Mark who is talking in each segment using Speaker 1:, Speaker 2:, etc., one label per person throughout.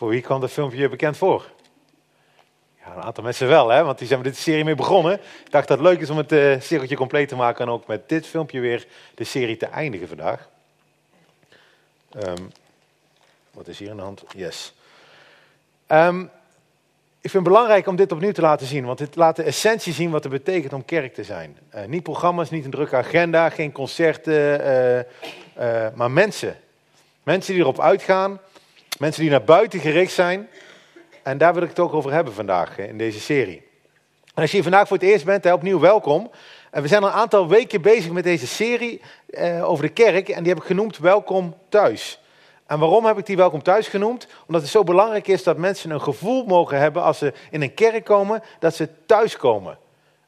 Speaker 1: Voor wie kwam dat filmpje bekend voor? Ja, een aantal mensen wel, hè? want die zijn met deze serie mee begonnen. Ik dacht dat het leuk is om het uh, cirkeltje compleet te maken en ook met dit filmpje weer de serie te eindigen vandaag. Um, wat is hier aan de hand? Yes. Um, ik vind het belangrijk om dit opnieuw te laten zien, want dit laat de essentie zien wat het betekent om kerk te zijn. Uh, niet programma's, niet een drukke agenda, geen concerten, uh, maar mensen. Mensen die erop uitgaan, mensen die naar buiten gericht zijn. En daar wil ik het ook over hebben vandaag in deze serie. En als je vandaag voor het eerst bent, opnieuw welkom. En we zijn al een aantal weken bezig met deze serie over de kerk en die heb ik genoemd Welkom thuis. En waarom heb ik die welkom thuis genoemd? Omdat het zo belangrijk is dat mensen een gevoel mogen hebben als ze in een kerk komen, dat ze thuiskomen.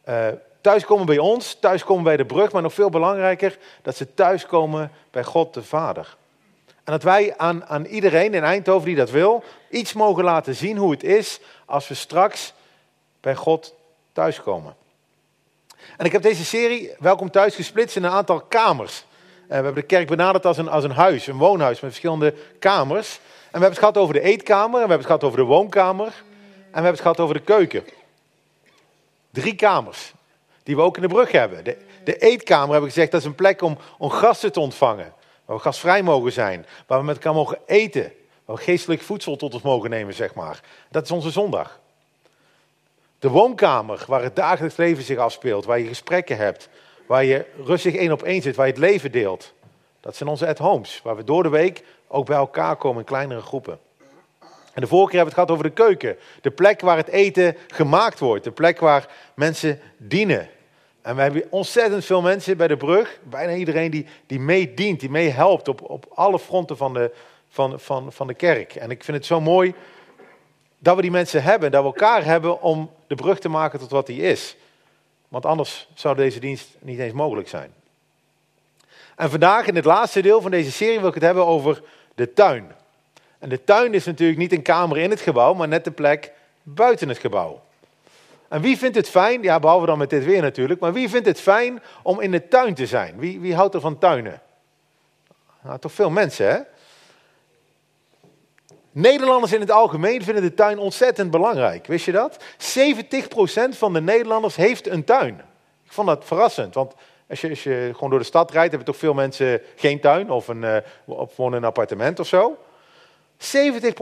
Speaker 1: Uh, thuiskomen bij ons, thuiskomen bij de brug, maar nog veel belangrijker, dat ze thuiskomen bij God de Vader. En dat wij aan, aan iedereen in Eindhoven die dat wil, iets mogen laten zien hoe het is als we straks bij God thuiskomen. En ik heb deze serie Welkom Thuis gesplitst in een aantal kamers. Eh, we hebben de kerk benaderd als een, als een huis, een woonhuis met verschillende kamers. En we hebben het gehad over de eetkamer, en we hebben het gehad over de woonkamer, en we hebben het gehad over de keuken. Drie kamers, die we ook in de brug hebben. De, de eetkamer hebben we gezegd, dat is een plek om, om gasten te ontvangen. Waar we gastvrij mogen zijn, waar we met elkaar mogen eten. Waar we geestelijk voedsel tot ons mogen nemen, zeg maar. Dat is onze zondag. De woonkamer, waar het dagelijks leven zich afspeelt, waar je gesprekken hebt, waar je rustig één op één zit, waar je het leven deelt. Dat zijn onze at-homes, waar we door de week ook bij elkaar komen in kleinere groepen. En de vorige keer hebben we het gehad over de keuken. De plek waar het eten gemaakt wordt. De plek waar mensen dienen. En we hebben ontzettend veel mensen bij de brug. Bijna iedereen die, die meedient, die meehelpt op, op alle fronten van de, van, van, van de kerk. En ik vind het zo mooi dat we die mensen hebben. Dat we elkaar hebben om de brug te maken tot wat die is. Want anders zou deze dienst niet eens mogelijk zijn. En vandaag in het laatste deel van deze serie wil ik het hebben over de tuin. En de tuin is natuurlijk niet een kamer in het gebouw, maar net de plek buiten het gebouw. En wie vindt het fijn, ja behalve dan met dit weer natuurlijk, maar wie vindt het fijn om in de tuin te zijn? Wie, wie houdt er van tuinen? Nou, toch veel mensen hè? Nederlanders in het algemeen vinden de tuin ontzettend belangrijk. Wist je dat? 70% van de Nederlanders heeft een tuin. Ik vond dat verrassend, want als je, als je gewoon door de stad rijdt, hebben toch veel mensen geen tuin of, een, uh, of in een appartement of zo. 70%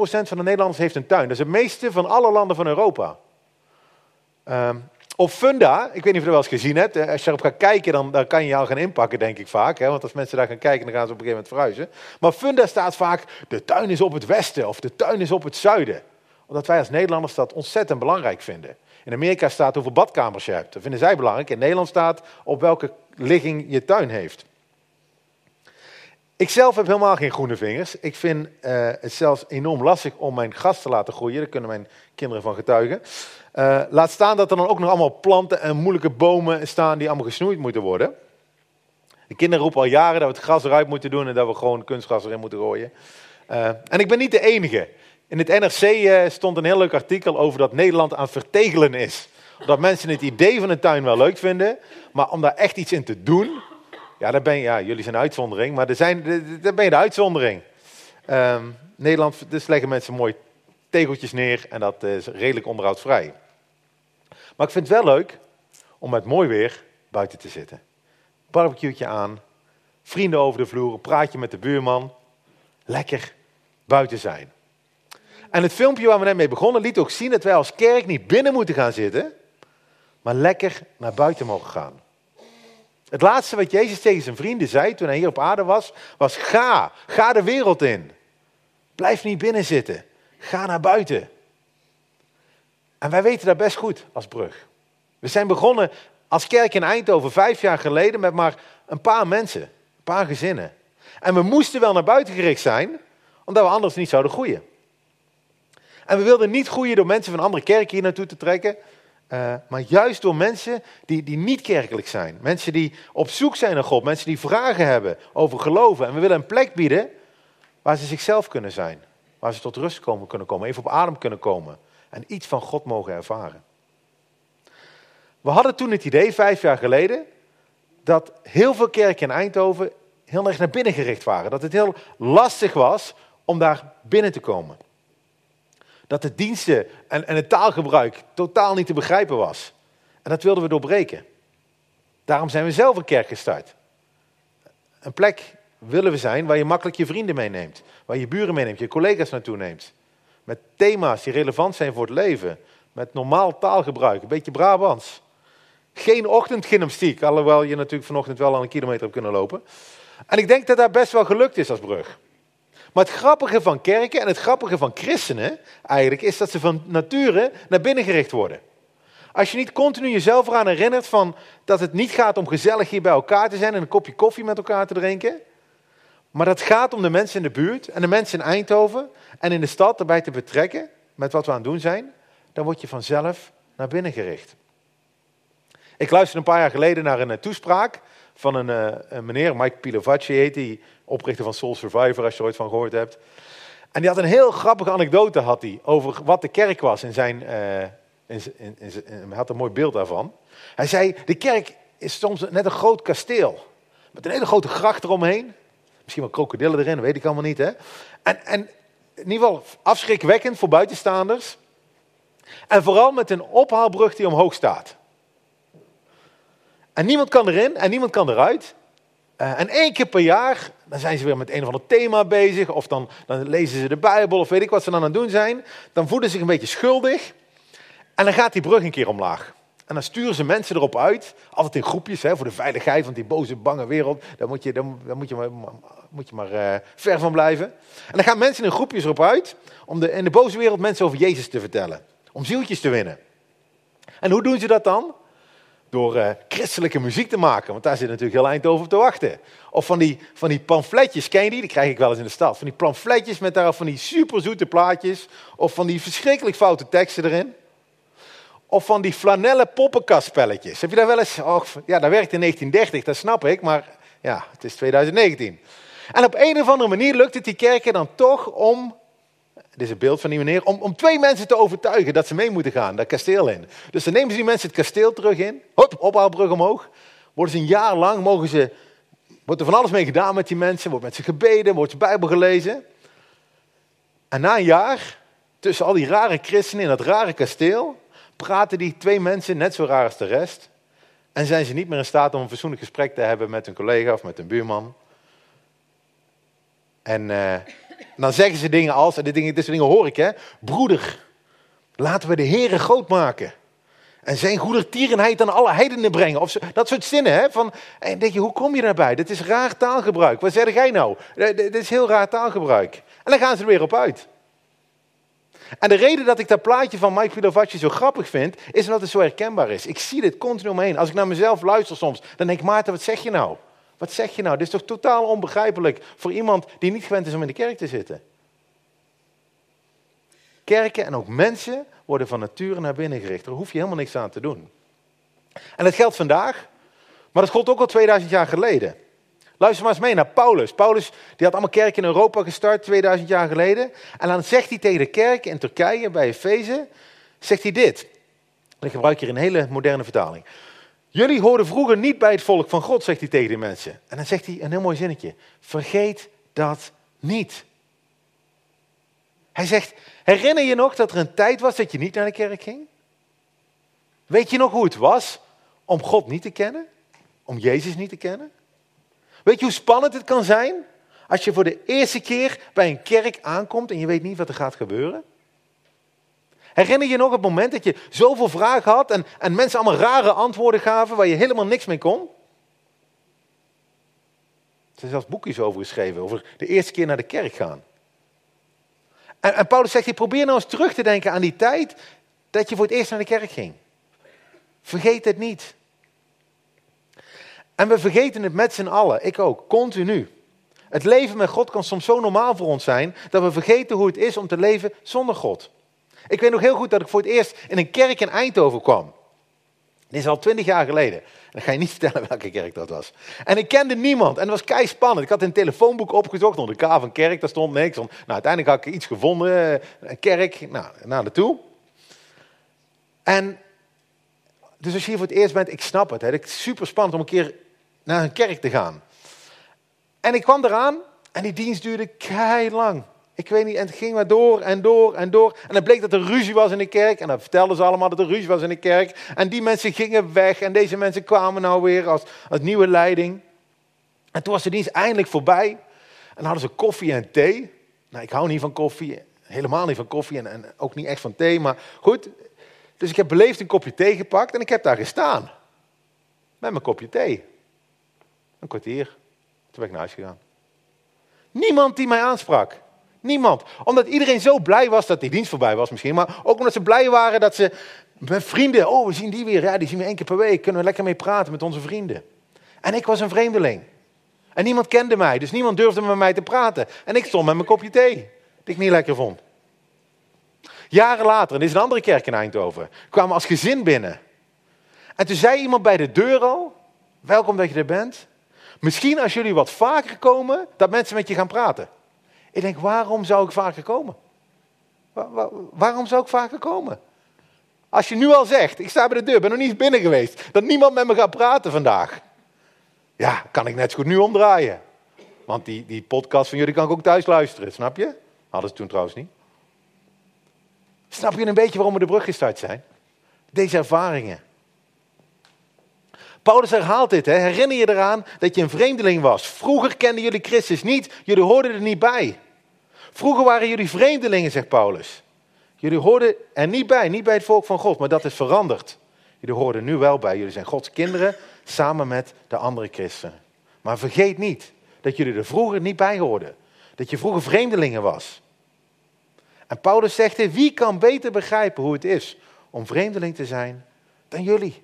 Speaker 1: van de Nederlanders heeft een tuin. Dat is het meeste van alle landen van Europa. Um, Funda, ik weet niet of je er wel eens gezien hebt, als je erop gaat kijken, dan, dan kan je al gaan inpakken, denk ik vaak. Hè? Want als mensen daar gaan kijken, dan gaan ze op een gegeven moment verhuizen. Maar Funda staat vaak, de tuin is op het westen of de tuin is op het zuiden. Omdat wij als Nederlanders dat ontzettend belangrijk vinden. In Amerika staat hoeveel badkamers je hebt. Dat vinden zij belangrijk. In Nederland staat op welke ligging je tuin heeft. Ik zelf heb helemaal geen groene vingers. Ik vind uh, het zelfs enorm lastig om mijn gras te laten groeien. Daar kunnen mijn kinderen van getuigen. Uh, laat staan dat er dan ook nog allemaal planten en moeilijke bomen staan die allemaal gesnoeid moeten worden. De kinderen roepen al jaren dat we het gras eruit moeten doen en dat we gewoon kunstgras erin moeten gooien. Uh, en ik ben niet de enige. In het NRC uh, stond een heel leuk artikel over dat Nederland aan vertegelen is. Dat mensen het idee van een tuin wel leuk vinden, maar om daar echt iets in te doen, ja, daar ben ja jullie zijn een uitzondering, maar er zijn, daar ben je de uitzondering. Uh, Nederland, dus leggen mensen mooi tegeltjes neer en dat is redelijk onderhoudsvrij. Maar ik vind het wel leuk om met mooi weer buiten te zitten. Barbecueetje aan, vrienden over de vloer, praatje met de buurman. Lekker buiten zijn. En het filmpje waar we net mee begonnen liet ook zien dat wij als kerk niet binnen moeten gaan zitten, maar lekker naar buiten mogen gaan. Het laatste wat Jezus tegen zijn vrienden zei toen hij hier op aarde was, was ga, ga de wereld in. Blijf niet binnen zitten. Ga naar buiten. En wij weten dat best goed als brug. We zijn begonnen als kerk in Eindhoven vijf jaar geleden met maar een paar mensen, een paar gezinnen. En we moesten wel naar buiten gericht zijn, omdat we anders niet zouden groeien. En we wilden niet groeien door mensen van andere kerken hier naartoe te trekken, uh, maar juist door mensen die, die niet kerkelijk zijn. Mensen die op zoek zijn naar God, mensen die vragen hebben over geloven. En we willen een plek bieden waar ze zichzelf kunnen zijn. Waar ze tot rust komen, kunnen komen, even op adem kunnen komen. En iets van God mogen ervaren. We hadden toen het idee, vijf jaar geleden, dat heel veel kerken in Eindhoven heel erg naar binnen gericht waren. Dat het heel lastig was om daar binnen te komen. Dat de diensten en, en het taalgebruik totaal niet te begrijpen was. En dat wilden we doorbreken. Daarom zijn we zelf een kerk gestart. Een plek willen we zijn waar je makkelijk je vrienden meeneemt. Waar je buren meeneemt, je collega's naartoe neemt. Met thema's die relevant zijn voor het leven. Met normaal taalgebruik, een beetje Brabants. Geen ochtendgymnastiek, alhoewel je natuurlijk vanochtend wel al een kilometer hebt kunnen lopen. En ik denk dat dat best wel gelukt is als brug. Maar het grappige van kerken en het grappige van christenen eigenlijk is dat ze van nature naar binnen gericht worden. Als je niet continu jezelf eraan herinnert van dat het niet gaat om gezellig hier bij elkaar te zijn en een kopje koffie met elkaar te drinken. Maar dat gaat om de mensen in de buurt en de mensen in Eindhoven en in de stad erbij te betrekken met wat we aan het doen zijn. Dan word je vanzelf naar binnen gericht. Ik luisterde een paar jaar geleden naar een eh, toespraak van een, een meneer, Mike Pilovacci heet die, oprichter van Soul Survivor, als je er ooit van gehoord hebt. En die had een heel grappige anekdote had hij, over wat de kerk was in zijn, uh, in, in, in, hij had een mooi beeld daarvan. Hij zei, de kerk is soms net een groot kasteel, met een hele grote gracht eromheen. Misschien wel krokodillen erin, weet ik allemaal niet. Hè? En, en in ieder geval afschrikwekkend voor buitenstaanders. En vooral met een ophaalbrug die omhoog staat. En niemand kan erin en niemand kan eruit. Uh, en één keer per jaar, dan zijn ze weer met een of ander thema bezig. Of dan, dan lezen ze de Bijbel of weet ik wat ze dan aan het doen zijn. Dan voelen ze zich een beetje schuldig. En dan gaat die brug een keer omlaag. En dan sturen ze mensen erop uit. Altijd in groepjes, hè, voor de veiligheid. Want die boze, bange wereld, daar moet je, daar, moet je maar, moet je maar uh, ver van blijven. En dan gaan mensen in groepjes erop uit. Om de, in de boze wereld mensen over Jezus te vertellen. Om zieltjes te winnen. En hoe doen ze dat dan? door uh, christelijke muziek te maken. Want daar zit natuurlijk heel eind over te wachten. Of van die, van die pamfletjes, ken je die? Die krijg ik wel eens in de stad. Van die pamfletjes met daarop van die superzoete plaatjes. Of van die verschrikkelijk foute teksten erin. Of van die flanellen poppenkastspelletjes. Heb je daar wel eens... Oh, ja, dat werkte in 1930, dat snap ik. Maar ja, het is 2019. En op een of andere manier lukt het die kerken dan toch om dit is een beeld van die meneer, om, om twee mensen te overtuigen dat ze mee moeten gaan, dat kasteel in. Dus dan nemen ze die mensen het kasteel terug in, hop, ophaalbrug omhoog. Worden ze een jaar lang, mogen ze, wordt er van alles mee gedaan met die mensen, wordt met ze gebeden, wordt ze Bijbel gelezen. En na een jaar, tussen al die rare christenen in dat rare kasteel, praten die twee mensen net zo raar als de rest. En zijn ze niet meer in staat om een fatsoenlijk gesprek te hebben met een collega of met een buurman. En uh, dan zeggen ze dingen als, en dit, soort dingen hoor ik, hè. Broeder, laten we de Heere groot maken. En zijn goedertierenheid aan alle heidenen brengen. Of zo, dat soort zinnen. Hè, van, en denk je, hoe kom je daarbij? Dit is raar taalgebruik. Wat zeg jij nou? Dit is heel raar taalgebruik. En dan gaan ze er weer op uit. En de reden dat ik dat plaatje van Mike Pilovacci zo grappig vind, is omdat het zo herkenbaar is. Ik zie dit continu omheen. Als ik naar mezelf luister soms, dan denk ik, Maarten, wat zeg je nou? Wat zeg je nou? Dit is toch totaal onbegrijpelijk voor iemand die niet gewend is om in de kerk te zitten. Kerken en ook mensen worden van nature naar binnen gericht. Daar hoef je helemaal niks aan te doen. En dat geldt vandaag, maar dat gold ook al 2000 jaar geleden. Luister maar eens mee naar Paulus. Paulus die had allemaal kerken in Europa gestart 2000 jaar geleden. En dan zegt hij tegen de kerk in Turkije bij Efeze, zegt hij dit. Ik gebruik hier een hele moderne vertaling. Jullie hoorden vroeger niet bij het volk van God, zegt hij tegen die mensen. En dan zegt hij een heel mooi zinnetje. Vergeet dat niet. Hij zegt, herinner je nog dat er een tijd was dat je niet naar de kerk ging? Weet je nog hoe het was om God niet te kennen? Om Jezus niet te kennen? Weet je hoe spannend het kan zijn als je voor de eerste keer bij een kerk aankomt en je weet niet wat er gaat gebeuren? Herinner je nog het moment dat je zoveel vragen had en, en mensen allemaal rare antwoorden gaven waar je helemaal niks mee kon? Er zijn zelfs boekjes over geschreven, over de eerste keer naar de kerk gaan. En, en Paulus zegt, probeer nou eens terug te denken aan die tijd dat je voor het eerst naar de kerk ging. Vergeet het niet. En we vergeten het met z'n allen, ik ook, continu. Het leven met God kan soms zo normaal voor ons zijn dat we vergeten hoe het is om te leven zonder God. Ik weet nog heel goed dat ik voor het eerst in een kerk in Eindhoven kwam. Dit is al twintig jaar geleden. Dan ga je niet vertellen welke kerk dat was. En ik kende niemand. En het was kei spannend. Ik had een telefoonboek opgezocht onder de K van kerk. Daar stond niks. Nou, uiteindelijk had ik iets gevonden. Eh, een kerk. Nou, naar naartoe. En dus als je hier voor het eerst bent, ik snap het. Het is super spannend om een keer naar een kerk te gaan. En ik kwam eraan en die dienst duurde kei lang. Ik weet niet, en het ging maar door en door en door. En dan bleek dat er ruzie was in de kerk. En dan vertelden ze allemaal dat er ruzie was in de kerk. En die mensen gingen weg. En deze mensen kwamen nou weer als, als nieuwe leiding. En toen was de dienst eindelijk voorbij. En dan hadden ze koffie en thee. Nou, ik hou niet van koffie. Helemaal niet van koffie en, en ook niet echt van thee. Maar goed, dus ik heb beleefd een kopje thee gepakt. En ik heb daar gestaan. Met mijn kopje thee. Een kwartier. Toen ben ik naar huis gegaan. Niemand die mij aansprak. Niemand. Omdat iedereen zo blij was dat die dienst voorbij was misschien. Maar ook omdat ze blij waren dat ze met vrienden... Oh, we zien die weer. Ja, die zien we één keer per week. Kunnen we lekker mee praten met onze vrienden. En ik was een vreemdeling. En niemand kende mij. Dus niemand durfde met mij te praten. En ik stond met mijn kopje thee. Die ik niet lekker vond. Jaren later, en dit is een andere kerk in Eindhoven. Kwamen als gezin binnen. En toen zei iemand bij de deur al... Welkom dat je er bent. Misschien als jullie wat vaker komen, dat mensen met je gaan praten. Ik denk, waarom zou ik vaker komen? waarom zou ik vaker komen? Als je nu al zegt, ik sta bij de deur, ben nog niet binnen geweest, dat niemand met me gaat praten vandaag. Ja, kan ik net zo goed nu omdraaien. Want die, die podcast van jullie kan ik ook thuis luisteren, snap je? Hadden ze toen trouwens niet. Snap je een beetje waarom we de brug gestart zijn? Deze ervaringen. Paulus herhaalt dit. Hè? Herinner je eraan dat je een vreemdeling was? Vroeger kenden jullie Christus niet, jullie hoorden er niet bij. Vroeger waren jullie vreemdelingen, zegt Paulus. Jullie hoorden er niet bij, niet bij het volk van God, maar dat is veranderd. Jullie horen nu wel bij. Jullie zijn Gods kinderen samen met de andere christenen. Maar vergeet niet dat jullie er vroeger niet bij hoorden. Dat je vroeger vreemdelingen was. En Paulus zegt, wie kan beter begrijpen hoe het is om vreemdeling te zijn dan jullie?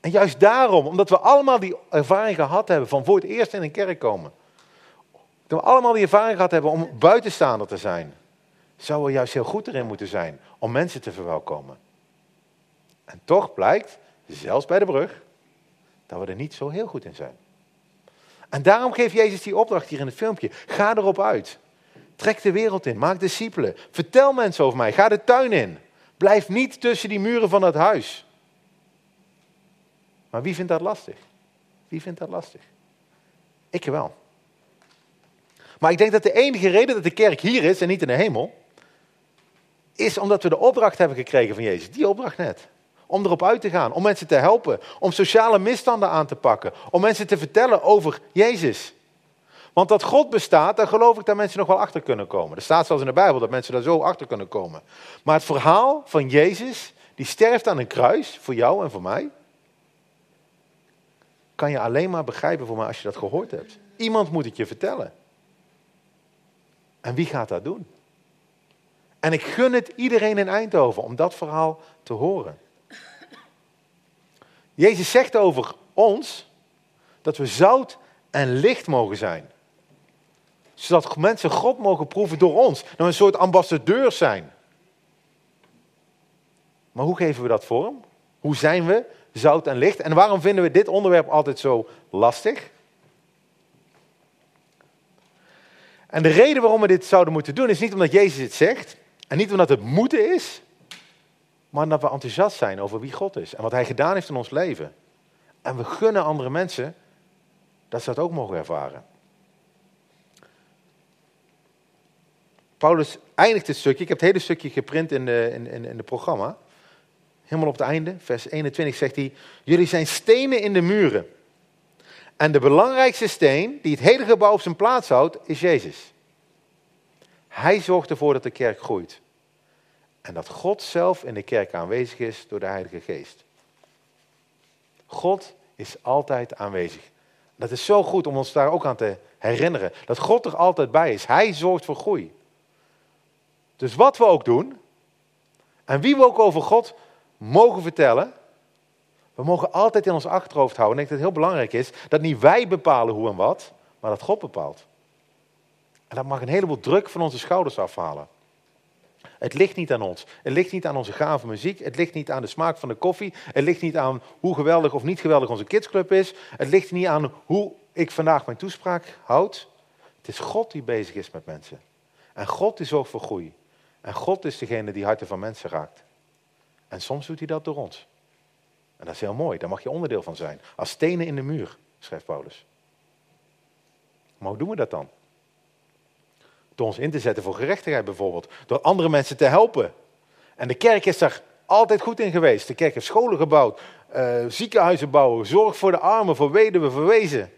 Speaker 1: En juist daarom, omdat we allemaal die ervaring gehad hebben van voor het eerst in een kerk komen. Dat we allemaal die ervaring gehad hebben om buitenstaander te zijn. Zouden we juist heel goed erin moeten zijn om mensen te verwelkomen. En toch blijkt, zelfs bij de brug, dat we er niet zo heel goed in zijn. En daarom geeft Jezus die opdracht hier in het filmpje. Ga erop uit. Trek de wereld in. Maak discipelen. Vertel mensen over mij. Ga de tuin in. Blijf niet tussen die muren van het huis. Maar wie vindt dat lastig? Wie vindt dat lastig? Ik wel. Maar ik denk dat de enige reden dat de kerk hier is en niet in de hemel, is omdat we de opdracht hebben gekregen van Jezus. Die opdracht net. Om erop uit te gaan, om mensen te helpen, om sociale misstanden aan te pakken, om mensen te vertellen over Jezus. Want dat God bestaat, daar geloof ik dat mensen nog wel achter kunnen komen. Er staat zelfs in de Bijbel dat mensen daar zo achter kunnen komen. Maar het verhaal van Jezus, die sterft aan een kruis, voor jou en voor mij, kan je alleen maar begrijpen voor mij als je dat gehoord hebt. Iemand moet het je vertellen. En wie gaat dat doen? En ik gun het iedereen in Eindhoven om dat verhaal te horen. Jezus zegt over ons dat we zout en licht mogen zijn. Zodat mensen God mogen proeven door ons. Dat we een soort ambassadeurs zijn. Maar hoe geven we dat vorm? Hoe zijn we zout en licht. En waarom vinden we dit onderwerp altijd zo lastig? En de reden waarom we dit zouden moeten doen is niet omdat Jezus het zegt en niet omdat het moeten is, maar omdat we enthousiast zijn over wie God is en wat Hij gedaan heeft in ons leven. En we gunnen andere mensen dat ze dat ook mogen ervaren. Paulus eindigt dit stukje, ik heb het hele stukje geprint in de, in, in, in programma helemaal op het einde, vers 21 zegt hij, jullie zijn stenen in de muren. En de belangrijkste steen die het hele gebouw op zijn plaats houdt, is Jezus. Hij zorgt ervoor dat de kerk groeit. En dat God zelf in de kerk aanwezig is door de Heilige Geest. God is altijd aanwezig. Dat is zo goed om ons daar ook aan te herinneren. Dat God er altijd bij is. Hij zorgt voor groei. Dus wat we ook doen, en wie we ook over God mogen vertellen. We mogen altijd in ons achterhoofd houden, en ik denk dat het heel belangrijk is, dat niet wij bepalen hoe en wat, maar dat God bepaalt. En dat mag een heleboel druk van onze schouders afhalen. Het ligt niet aan ons. Het ligt niet aan onze gave muziek. Het ligt niet aan de smaak van de koffie. Het ligt niet aan hoe geweldig of niet geweldig onze kidsclub is. Het ligt niet aan hoe ik vandaag mijn toespraak houd. Het is God die bezig is met mensen. En God die zorgt voor groei. En God is degene die harten van mensen raakt. En soms doet hij dat door ons. En dat is heel mooi, daar mag je onderdeel van zijn. Als stenen in de muur, schrijft Paulus. Maar hoe doen we dat dan? Door ons in te zetten voor gerechtigheid bijvoorbeeld. Door andere mensen te helpen. En de kerk is daar altijd goed in geweest. De kerk heeft scholen gebouwd, uh, ziekenhuizen bouwen, zorg voor de armen, voor weduwen, wezen.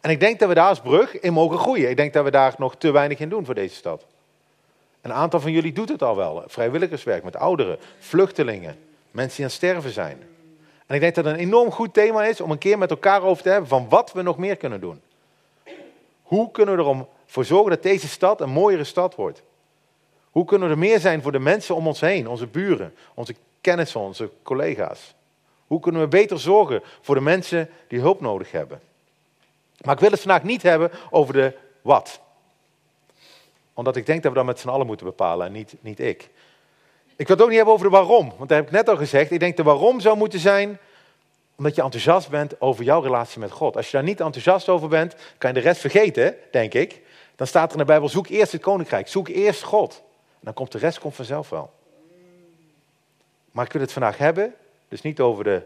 Speaker 1: En ik denk dat we daar als brug in mogen groeien. Ik denk dat we daar nog te weinig in doen voor deze stad. Een aantal van jullie doet het al wel. Vrijwilligerswerk met ouderen, vluchtelingen, mensen die aan het sterven zijn. En ik denk dat het een enorm goed thema is om een keer met elkaar over te hebben van wat we nog meer kunnen doen. Hoe kunnen we ervoor zorgen dat deze stad een mooiere stad wordt? Hoe kunnen we er meer zijn voor de mensen om ons heen, onze buren, onze kennissen, onze collega's? Hoe kunnen we beter zorgen voor de mensen die hulp nodig hebben? Maar ik wil het vandaag niet hebben over de wat. Omdat ik denk dat we dat met z'n allen moeten bepalen en niet, niet ik. Ik wil het ook niet hebben over de waarom. Want daar heb ik net al gezegd. Ik denk de waarom zou moeten zijn omdat je enthousiast bent over jouw relatie met God. Als je daar niet enthousiast over bent, kan je de rest vergeten, denk ik. Dan staat er in de Bijbel, zoek eerst het koninkrijk. Zoek eerst God. En dan komt de rest komt vanzelf wel. Maar ik wil het vandaag hebben, dus niet over de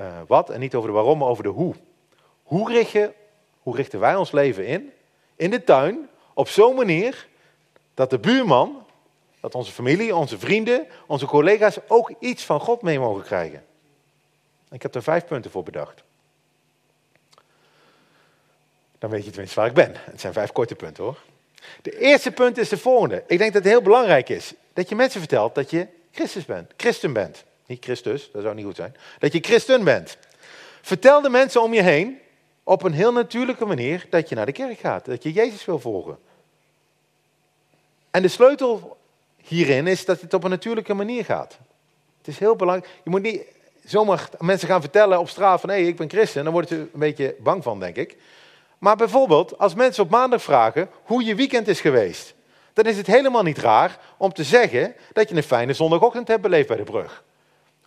Speaker 1: uh, wat en niet over de waarom, maar over de hoe. Hoe, richt je, hoe richten wij ons leven in? In de tuin, op zo'n manier dat de buurman, dat onze familie, onze vrienden, onze collega's ook iets van God mee mogen krijgen. Ik heb er vijf punten voor bedacht. Dan weet je tenminste waar ik ben. Het zijn vijf korte punten hoor. De eerste punt is de volgende. Ik denk dat het heel belangrijk is dat je mensen vertelt dat je Christus bent, christen bent. Niet Christus, dat zou niet goed zijn. Dat je christen bent. Vertel de mensen om je heen op een heel natuurlijke manier dat je naar de kerk gaat. Dat je Jezus wil volgen. En de sleutel hierin is dat het op een natuurlijke manier gaat. Het is heel belangrijk. Je moet niet zomaar mensen gaan vertellen op straat van hé, hey, ik ben christen. Dan worden ze een beetje bang van, denk ik. Maar bijvoorbeeld, als mensen op maandag vragen hoe je weekend is geweest. Dan is het helemaal niet raar om te zeggen dat je een fijne zondagochtend hebt beleefd bij de brug.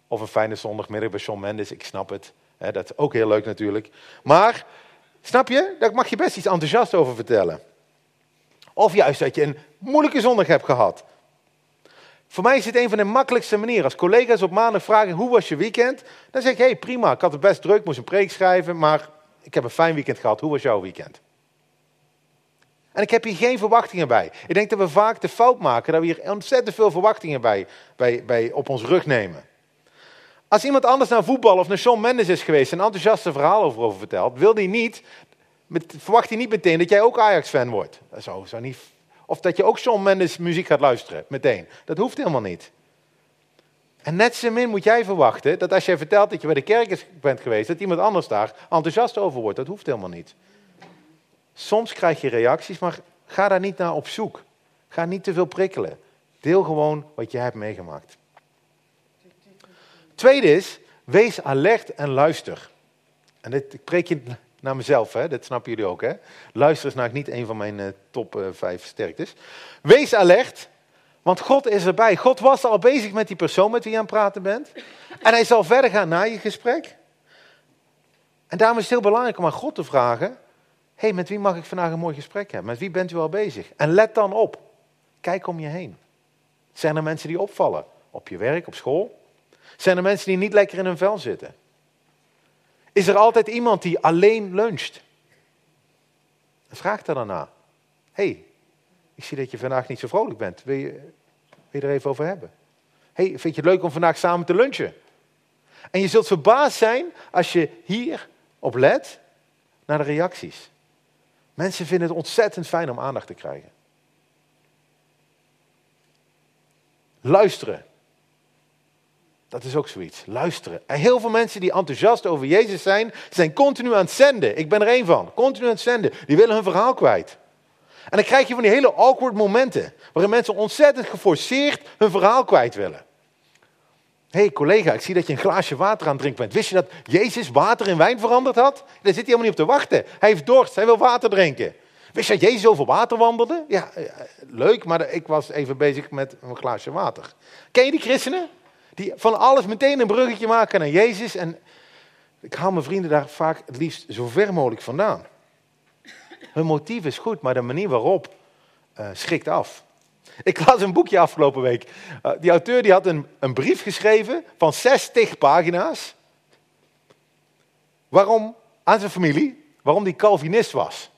Speaker 1: Of een fijne zondagmiddag bij Sean Mendes, ik snap het. Dat is ook heel leuk natuurlijk. Maar, snap je, daar mag je best iets enthousiast over vertellen. Of juist dat je een moeilijke zondag hebt gehad. Voor mij is het een van de makkelijkste manieren. Als collega's op maandag vragen, hoe was je weekend? Dan zeg ik, hé hey, prima, ik had het best druk, moest een preek schrijven, maar ik heb een fijn weekend gehad. Hoe was jouw weekend? En ik heb hier geen verwachtingen bij. Ik denk dat we vaak de fout maken dat we hier ontzettend veel verwachtingen bij, bij, bij op ons rug nemen. Als iemand anders naar voetbal of naar Sean Mendes is geweest en enthousiaste verhaal over, over vertelt, wil die niet, verwacht hij niet meteen dat jij ook Ajax-fan wordt. Niet, of dat je ook Sean Mendes muziek gaat luisteren, meteen. Dat hoeft helemaal niet. En net zo min moet jij verwachten dat als jij vertelt dat je bij de kerk bent geweest, dat iemand anders daar enthousiast over wordt. Dat hoeft helemaal niet. Soms krijg je reacties, maar ga daar niet naar op zoek. Ga niet te veel prikkelen. Deel gewoon wat je hebt meegemaakt. Tweede is, wees alert en luister. En dit ik preek je naar mezelf, hè? dat snappen jullie ook. Hè? Luister is namelijk niet een van mijn uh, top uh, vijf sterktes. Wees alert, want God is erbij. God was al bezig met die persoon met wie je aan het praten bent. En hij zal verder gaan na je gesprek. En daarom is het heel belangrijk om aan God te vragen: hey, met wie mag ik vandaag een mooi gesprek hebben? Met wie bent u al bezig? En let dan op. Kijk om je heen. Zijn er mensen die opvallen? Op je werk, op school? Zijn er mensen die niet lekker in hun vel zitten? Is er altijd iemand die alleen luncht? Vraag daar naar. hey, ik zie dat je vandaag niet zo vrolijk bent. Wil je, wil je er even over hebben? hey, vind je het leuk om vandaag samen te lunchen? En je zult verbaasd zijn als je hier op let naar de reacties. Mensen vinden het ontzettend fijn om aandacht te krijgen. Luisteren. Dat is ook zoiets. Luisteren. En heel veel mensen die enthousiast over Jezus zijn, zijn continu aan het zenden. Ik ben er één van. Continu aan het zenden. Die willen hun verhaal kwijt. En dan krijg je van die hele awkward momenten. Waarin mensen ontzettend geforceerd hun verhaal kwijt willen. Hé hey, collega, ik zie dat je een glaasje water aan het drinken bent. Wist je dat Jezus water in wijn veranderd had? Daar zit hij helemaal niet op te wachten. Hij heeft dorst, hij wil water drinken. Wist je dat Jezus over water wandelde? Ja, leuk, maar ik was even bezig met een glaasje water. Ken je die christenen? Die van alles meteen een bruggetje maken naar Jezus. En ik haal mijn vrienden daar vaak het liefst zo ver mogelijk vandaan. Hun motief is goed, maar de manier waarop uh, schrikt af. Ik las een boekje afgelopen week. Uh, die auteur die had een, een brief geschreven van 60 pagina's. Waarom, aan zijn familie, waarom die Calvinist was.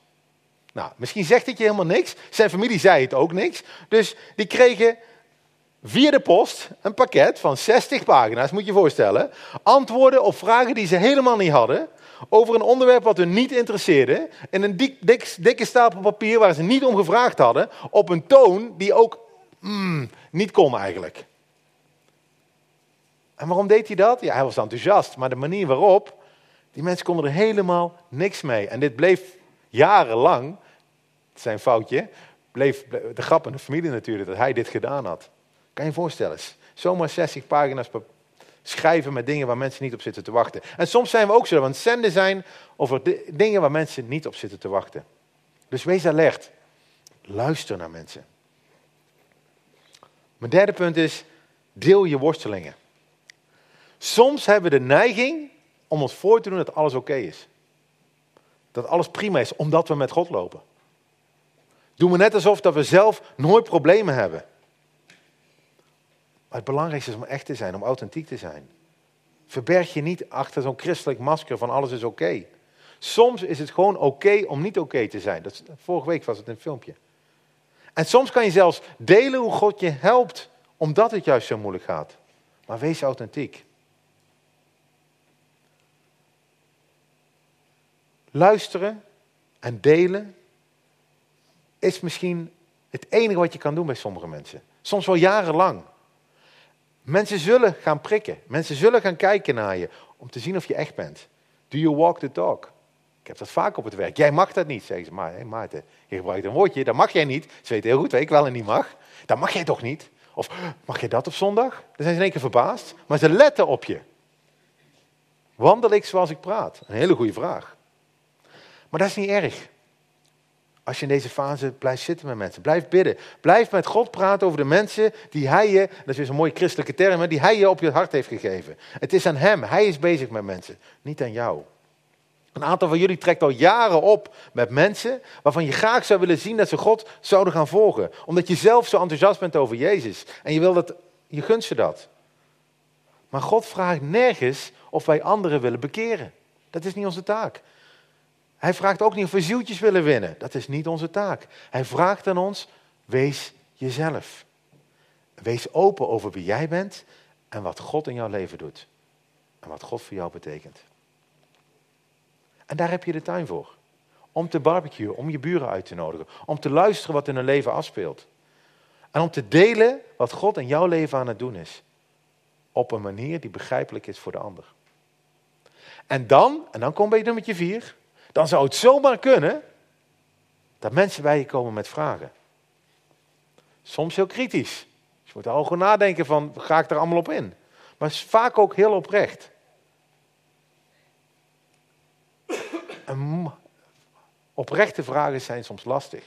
Speaker 1: Nou, misschien zegt het je helemaal niks. Zijn familie zei het ook niks. Dus die kregen via de post een pakket van 60 pagina's, moet je je voorstellen. Antwoorden op vragen die ze helemaal niet hadden. Over een onderwerp wat hun niet interesseerde. In een dik, dik, dikke stapel papier waar ze niet om gevraagd hadden. Op een toon die ook mm, niet kon eigenlijk. En waarom deed hij dat? Ja, hij was enthousiast. Maar de manier waarop, die mensen konden er helemaal niks mee. En dit bleef jarenlang, zijn foutje, bleef de grap in de familie natuurlijk dat hij dit gedaan had. Kan je je voorstellen? Zomaar 60 pagina's schrijven met dingen waar mensen niet op zitten te wachten. En soms zijn we ook zo, want zenden zijn over dingen waar mensen niet op zitten te wachten. Dus wees alert. Luister naar mensen. Mijn derde punt is, deel je worstelingen. Soms hebben we de neiging om ons voor te doen dat alles oké is. Dat alles prima is, omdat we met God lopen. Doen we net alsof dat we zelf nooit problemen hebben. Maar het belangrijkste is om echt te zijn, om authentiek te zijn. Verberg je niet achter zo'n christelijk masker van alles is oké. Soms is het gewoon oké om niet oké te zijn. Dat, vorige week was het een filmpje. En soms kan je zelfs delen hoe God je helpt, omdat het juist zo moeilijk gaat. Maar wees authentiek. Luisteren en delen is misschien het enige wat je kan doen bij sommige mensen. Soms wel jarenlang. Mensen zullen gaan prikken. Mensen zullen gaan kijken naar je om te zien of je echt bent. Do you walk the talk? Ik heb dat vaak op het werk. Jij mag dat niet, zeggen ze. Maar hey Maarten, je gebruikt een woordje, dat mag jij niet. Ze weten heel goed wat ik wel en niet mag. Dat mag jij toch niet? Of mag je dat op zondag? Dan zijn ze in één keer verbaasd. Maar ze letten op je. Wandel ik zoals ik praat? Een hele goede vraag. Maar dat is niet erg. Als je in deze fase blijft zitten met mensen. Blijf bidden. Blijf met God praten over de mensen die hij je, dat is weer zo'n mooie christelijke term, die hij je op je hart heeft gegeven. Het is aan hem. Hij is bezig met mensen, niet aan jou. Een aantal van jullie trekt al jaren op met mensen waarvan je graag zou willen zien dat ze God zouden gaan volgen. Omdat je zelf zo enthousiast bent over Jezus. En je wil dat, je gunst ze dat. Maar God vraagt nergens of wij anderen willen bekeren. Dat is niet onze taak. Hij vraagt ook niet of we zieltjes willen winnen. Dat is niet onze taak. Hij vraagt aan ons, wees jezelf. Wees open over wie jij bent en wat God in jouw leven doet. En wat God voor jou betekent. En daar heb je de tuin voor. Om te barbecuen, om je buren uit te nodigen. Om te luisteren wat in hun leven afspeelt. En om te delen wat God in jouw leven aan het doen is. Op een manier die begrijpelijk is voor de ander. En dan, en dan kom je nummertje vier dan zou het zomaar kunnen dat mensen bij je komen met vragen. Soms heel kritisch. Je moet er al gewoon nadenken van, ga ik er allemaal op in? Maar vaak ook heel oprecht. oprechte vragen zijn soms lastig.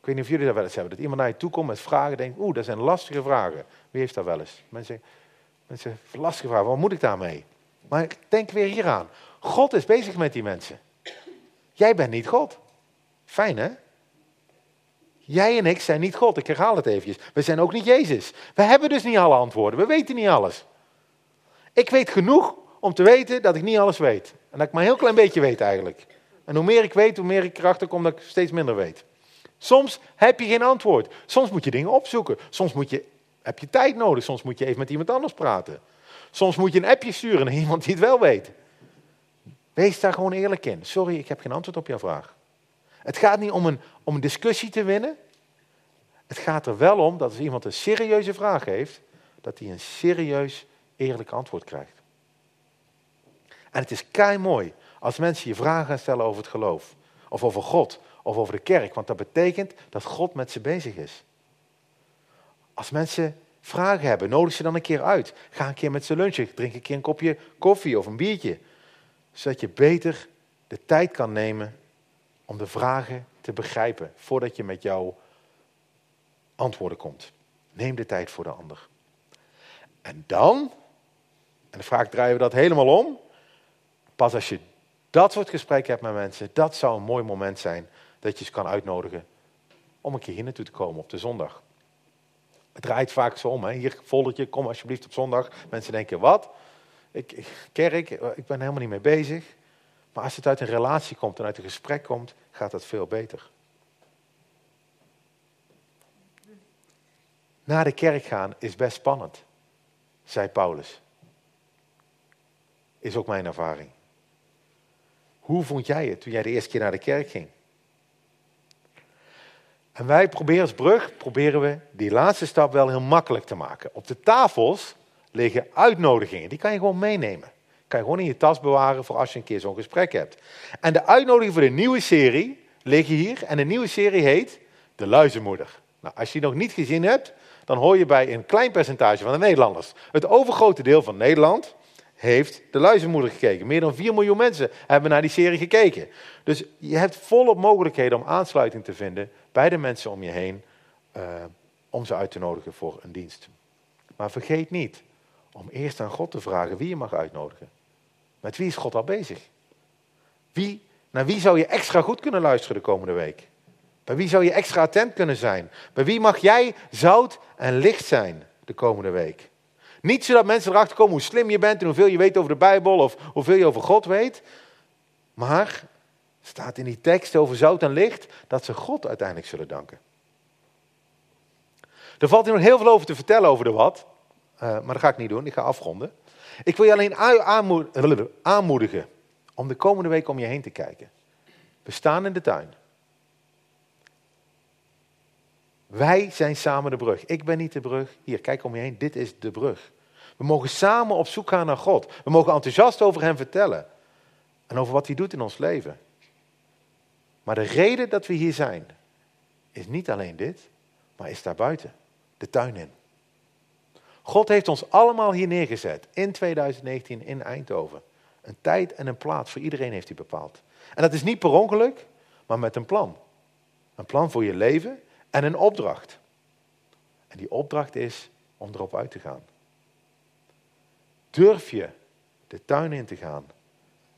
Speaker 1: Ik weet niet of jullie dat wel eens hebben. Dat iemand naar je toe komt met vragen denkt, oeh, dat zijn lastige vragen. Wie heeft dat wel eens? Mensen, mensen lastige vragen, wat moet ik daarmee? Maar denk weer hieraan. God is bezig met die mensen. Jij bent niet God. Fijn hè? Jij en ik zijn niet God. Ik herhaal het eventjes. We zijn ook niet Jezus. We hebben dus niet alle antwoorden. We weten niet alles. Ik weet genoeg om te weten dat ik niet alles weet. En dat ik maar een heel klein beetje weet eigenlijk. En hoe meer ik weet, hoe meer ik erachter kom dat ik steeds minder weet. Soms heb je geen antwoord. Soms moet je dingen opzoeken. Soms moet je, heb je tijd nodig. Soms moet je even met iemand anders praten. Soms moet je een appje sturen naar iemand die het wel weet. Wees daar gewoon eerlijk in. Sorry, ik heb geen antwoord op jouw vraag. Het gaat niet om een, om een discussie te winnen. Het gaat er wel om dat als iemand een serieuze vraag heeft, dat hij een serieus, eerlijk antwoord krijgt. En het is kei mooi als mensen je vragen gaan stellen over het geloof, of over God, of over de kerk, want dat betekent dat God met ze bezig is. Als mensen vragen hebben, nodig ze dan een keer uit. Ga een keer met ze lunchen, drink een keer een kopje koffie of een biertje zodat je beter de tijd kan nemen om de vragen te begrijpen voordat je met jouw antwoorden komt. Neem de tijd voor de ander. En dan, en de vraag draaien we dat helemaal om, pas als je dat soort gesprekken hebt met mensen, dat zou een mooi moment zijn dat je ze kan uitnodigen om een keer hier naartoe te komen op de zondag. Het draait vaak zo om. Hè? Hier, foldertje, kom alsjeblieft op zondag. Mensen denken, wat? Ik, kerk, ik ben helemaal niet mee bezig. Maar als het uit een relatie komt en uit een gesprek komt, gaat dat veel beter. Naar de kerk gaan is best spannend, zei Paulus. Is ook mijn ervaring. Hoe vond jij het toen jij de eerste keer naar de kerk ging? En wij proberen als brug, proberen we die laatste stap wel heel makkelijk te maken. Op de tafels liggen uitnodigingen, die kan je gewoon meenemen. Kan je gewoon in je tas bewaren voor als je een keer zo'n gesprek hebt. En de uitnodiging voor de nieuwe serie liggen hier. En de nieuwe serie heet De Luizenmoeder. Nou, als je die nog niet gezien hebt, dan hoor je bij een klein percentage van de Nederlanders. Het overgrote deel van Nederland heeft de luizenmoeder gekeken. Meer dan 4 miljoen mensen hebben naar die serie gekeken. Dus je hebt volop mogelijkheden om aansluiting te vinden bij de mensen om je heen. Uh, om ze uit te nodigen voor een dienst. Maar vergeet niet om eerst aan God te vragen wie je mag uitnodigen. Met wie is God al bezig? Wie, naar wie zou je extra goed kunnen luisteren de komende week? Bij wie zou je extra attent kunnen zijn? Bij wie mag jij zout en licht zijn de komende week? Niet zodat mensen erachter komen hoe slim je bent en hoeveel je weet over de Bijbel of hoeveel je over God weet. Maar staat in die tekst over zout en licht dat ze God uiteindelijk zullen danken. Er valt hier nog heel veel over te vertellen over de wat. Uh, maar dat ga ik niet doen, ik ga afronden. Ik wil je alleen aanmoedigen om de komende week om je heen te kijken. We staan in de tuin. Wij zijn samen de brug. Ik ben niet de brug. Hier, kijk om je heen. Dit is de brug. We mogen samen op zoek gaan naar God. We mogen enthousiast over Hem vertellen. En over wat Hij doet in ons leven. Maar de reden dat we hier zijn, is niet alleen dit, maar is daarbuiten. De tuin in. God heeft ons allemaal hier neergezet. In 2019 in Eindhoven. Een tijd en een plaats voor iedereen heeft hij bepaald. En dat is niet per ongeluk, maar met een plan. Een plan voor je leven en een opdracht. En die opdracht is om erop uit te gaan. Durf je de tuin in te gaan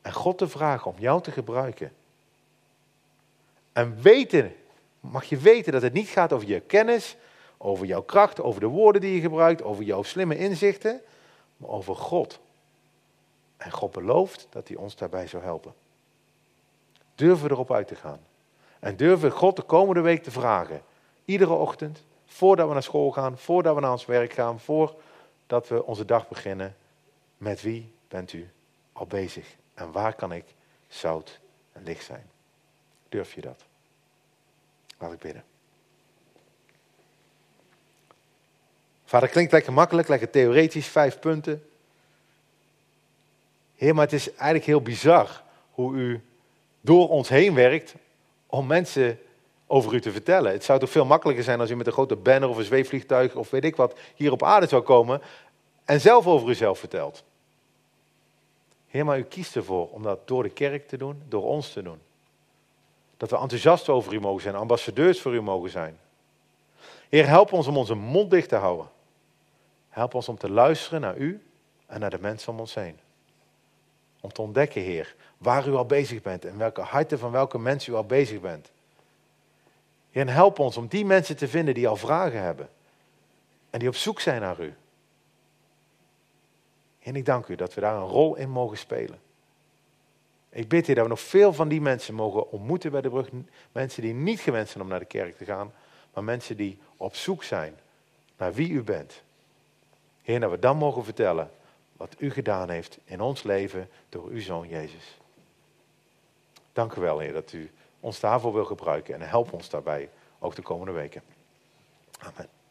Speaker 1: en God te vragen om jou te gebruiken. En weten, mag je weten dat het niet gaat over je kennis, over jouw kracht, over de woorden die je gebruikt, over jouw slimme inzichten, maar over God. En God belooft dat hij ons daarbij zou helpen. We erop uit te gaan. En we God de komende week te vragen. Iedere ochtend, voordat we naar school gaan, voordat we naar ons werk gaan, voordat we onze dag beginnen. Met wie bent u al bezig? En waar kan ik zout en licht zijn? Durf je dat? Laat ik bidden. Vader, klinkt lekker makkelijk, lekker theoretisch, vijf punten. Heer, maar het is eigenlijk heel bizar hoe u door ons heen werkt om mensen over u te vertellen. Het zou toch veel makkelijker zijn als u met een grote banner of een zweefvliegtuig of weet ik wat hier op aarde zou komen en zelf over uzelf vertelt. Heer, maar u kiest ervoor om dat door de kerk te doen, door ons te doen. Dat we enthousiast over u mogen zijn, ambassadeurs voor u mogen zijn. Heer, help ons om onze mond dicht te houden. Help ons om te luisteren naar u en naar de mensen om ons heen. Om te ontdekken, Heer, waar u al bezig bent en welke harten van welke mensen u al bezig bent. Heer, help ons om die mensen te vinden die al vragen hebben. En die op zoek zijn naar u. En ik dank u dat we daar een rol in mogen spelen. Ik bid u dat we nog veel van die mensen mogen ontmoeten bij de brug. Mensen die niet gewend zijn om naar de kerk te gaan, maar mensen die op zoek zijn naar wie u bent. Heer, dat we dan mogen vertellen wat u gedaan heeft in ons leven door uw zoon Jezus. Dank u wel, Heer, dat u ons daarvoor wil gebruiken en help ons daarbij ook de komende weken. Amen.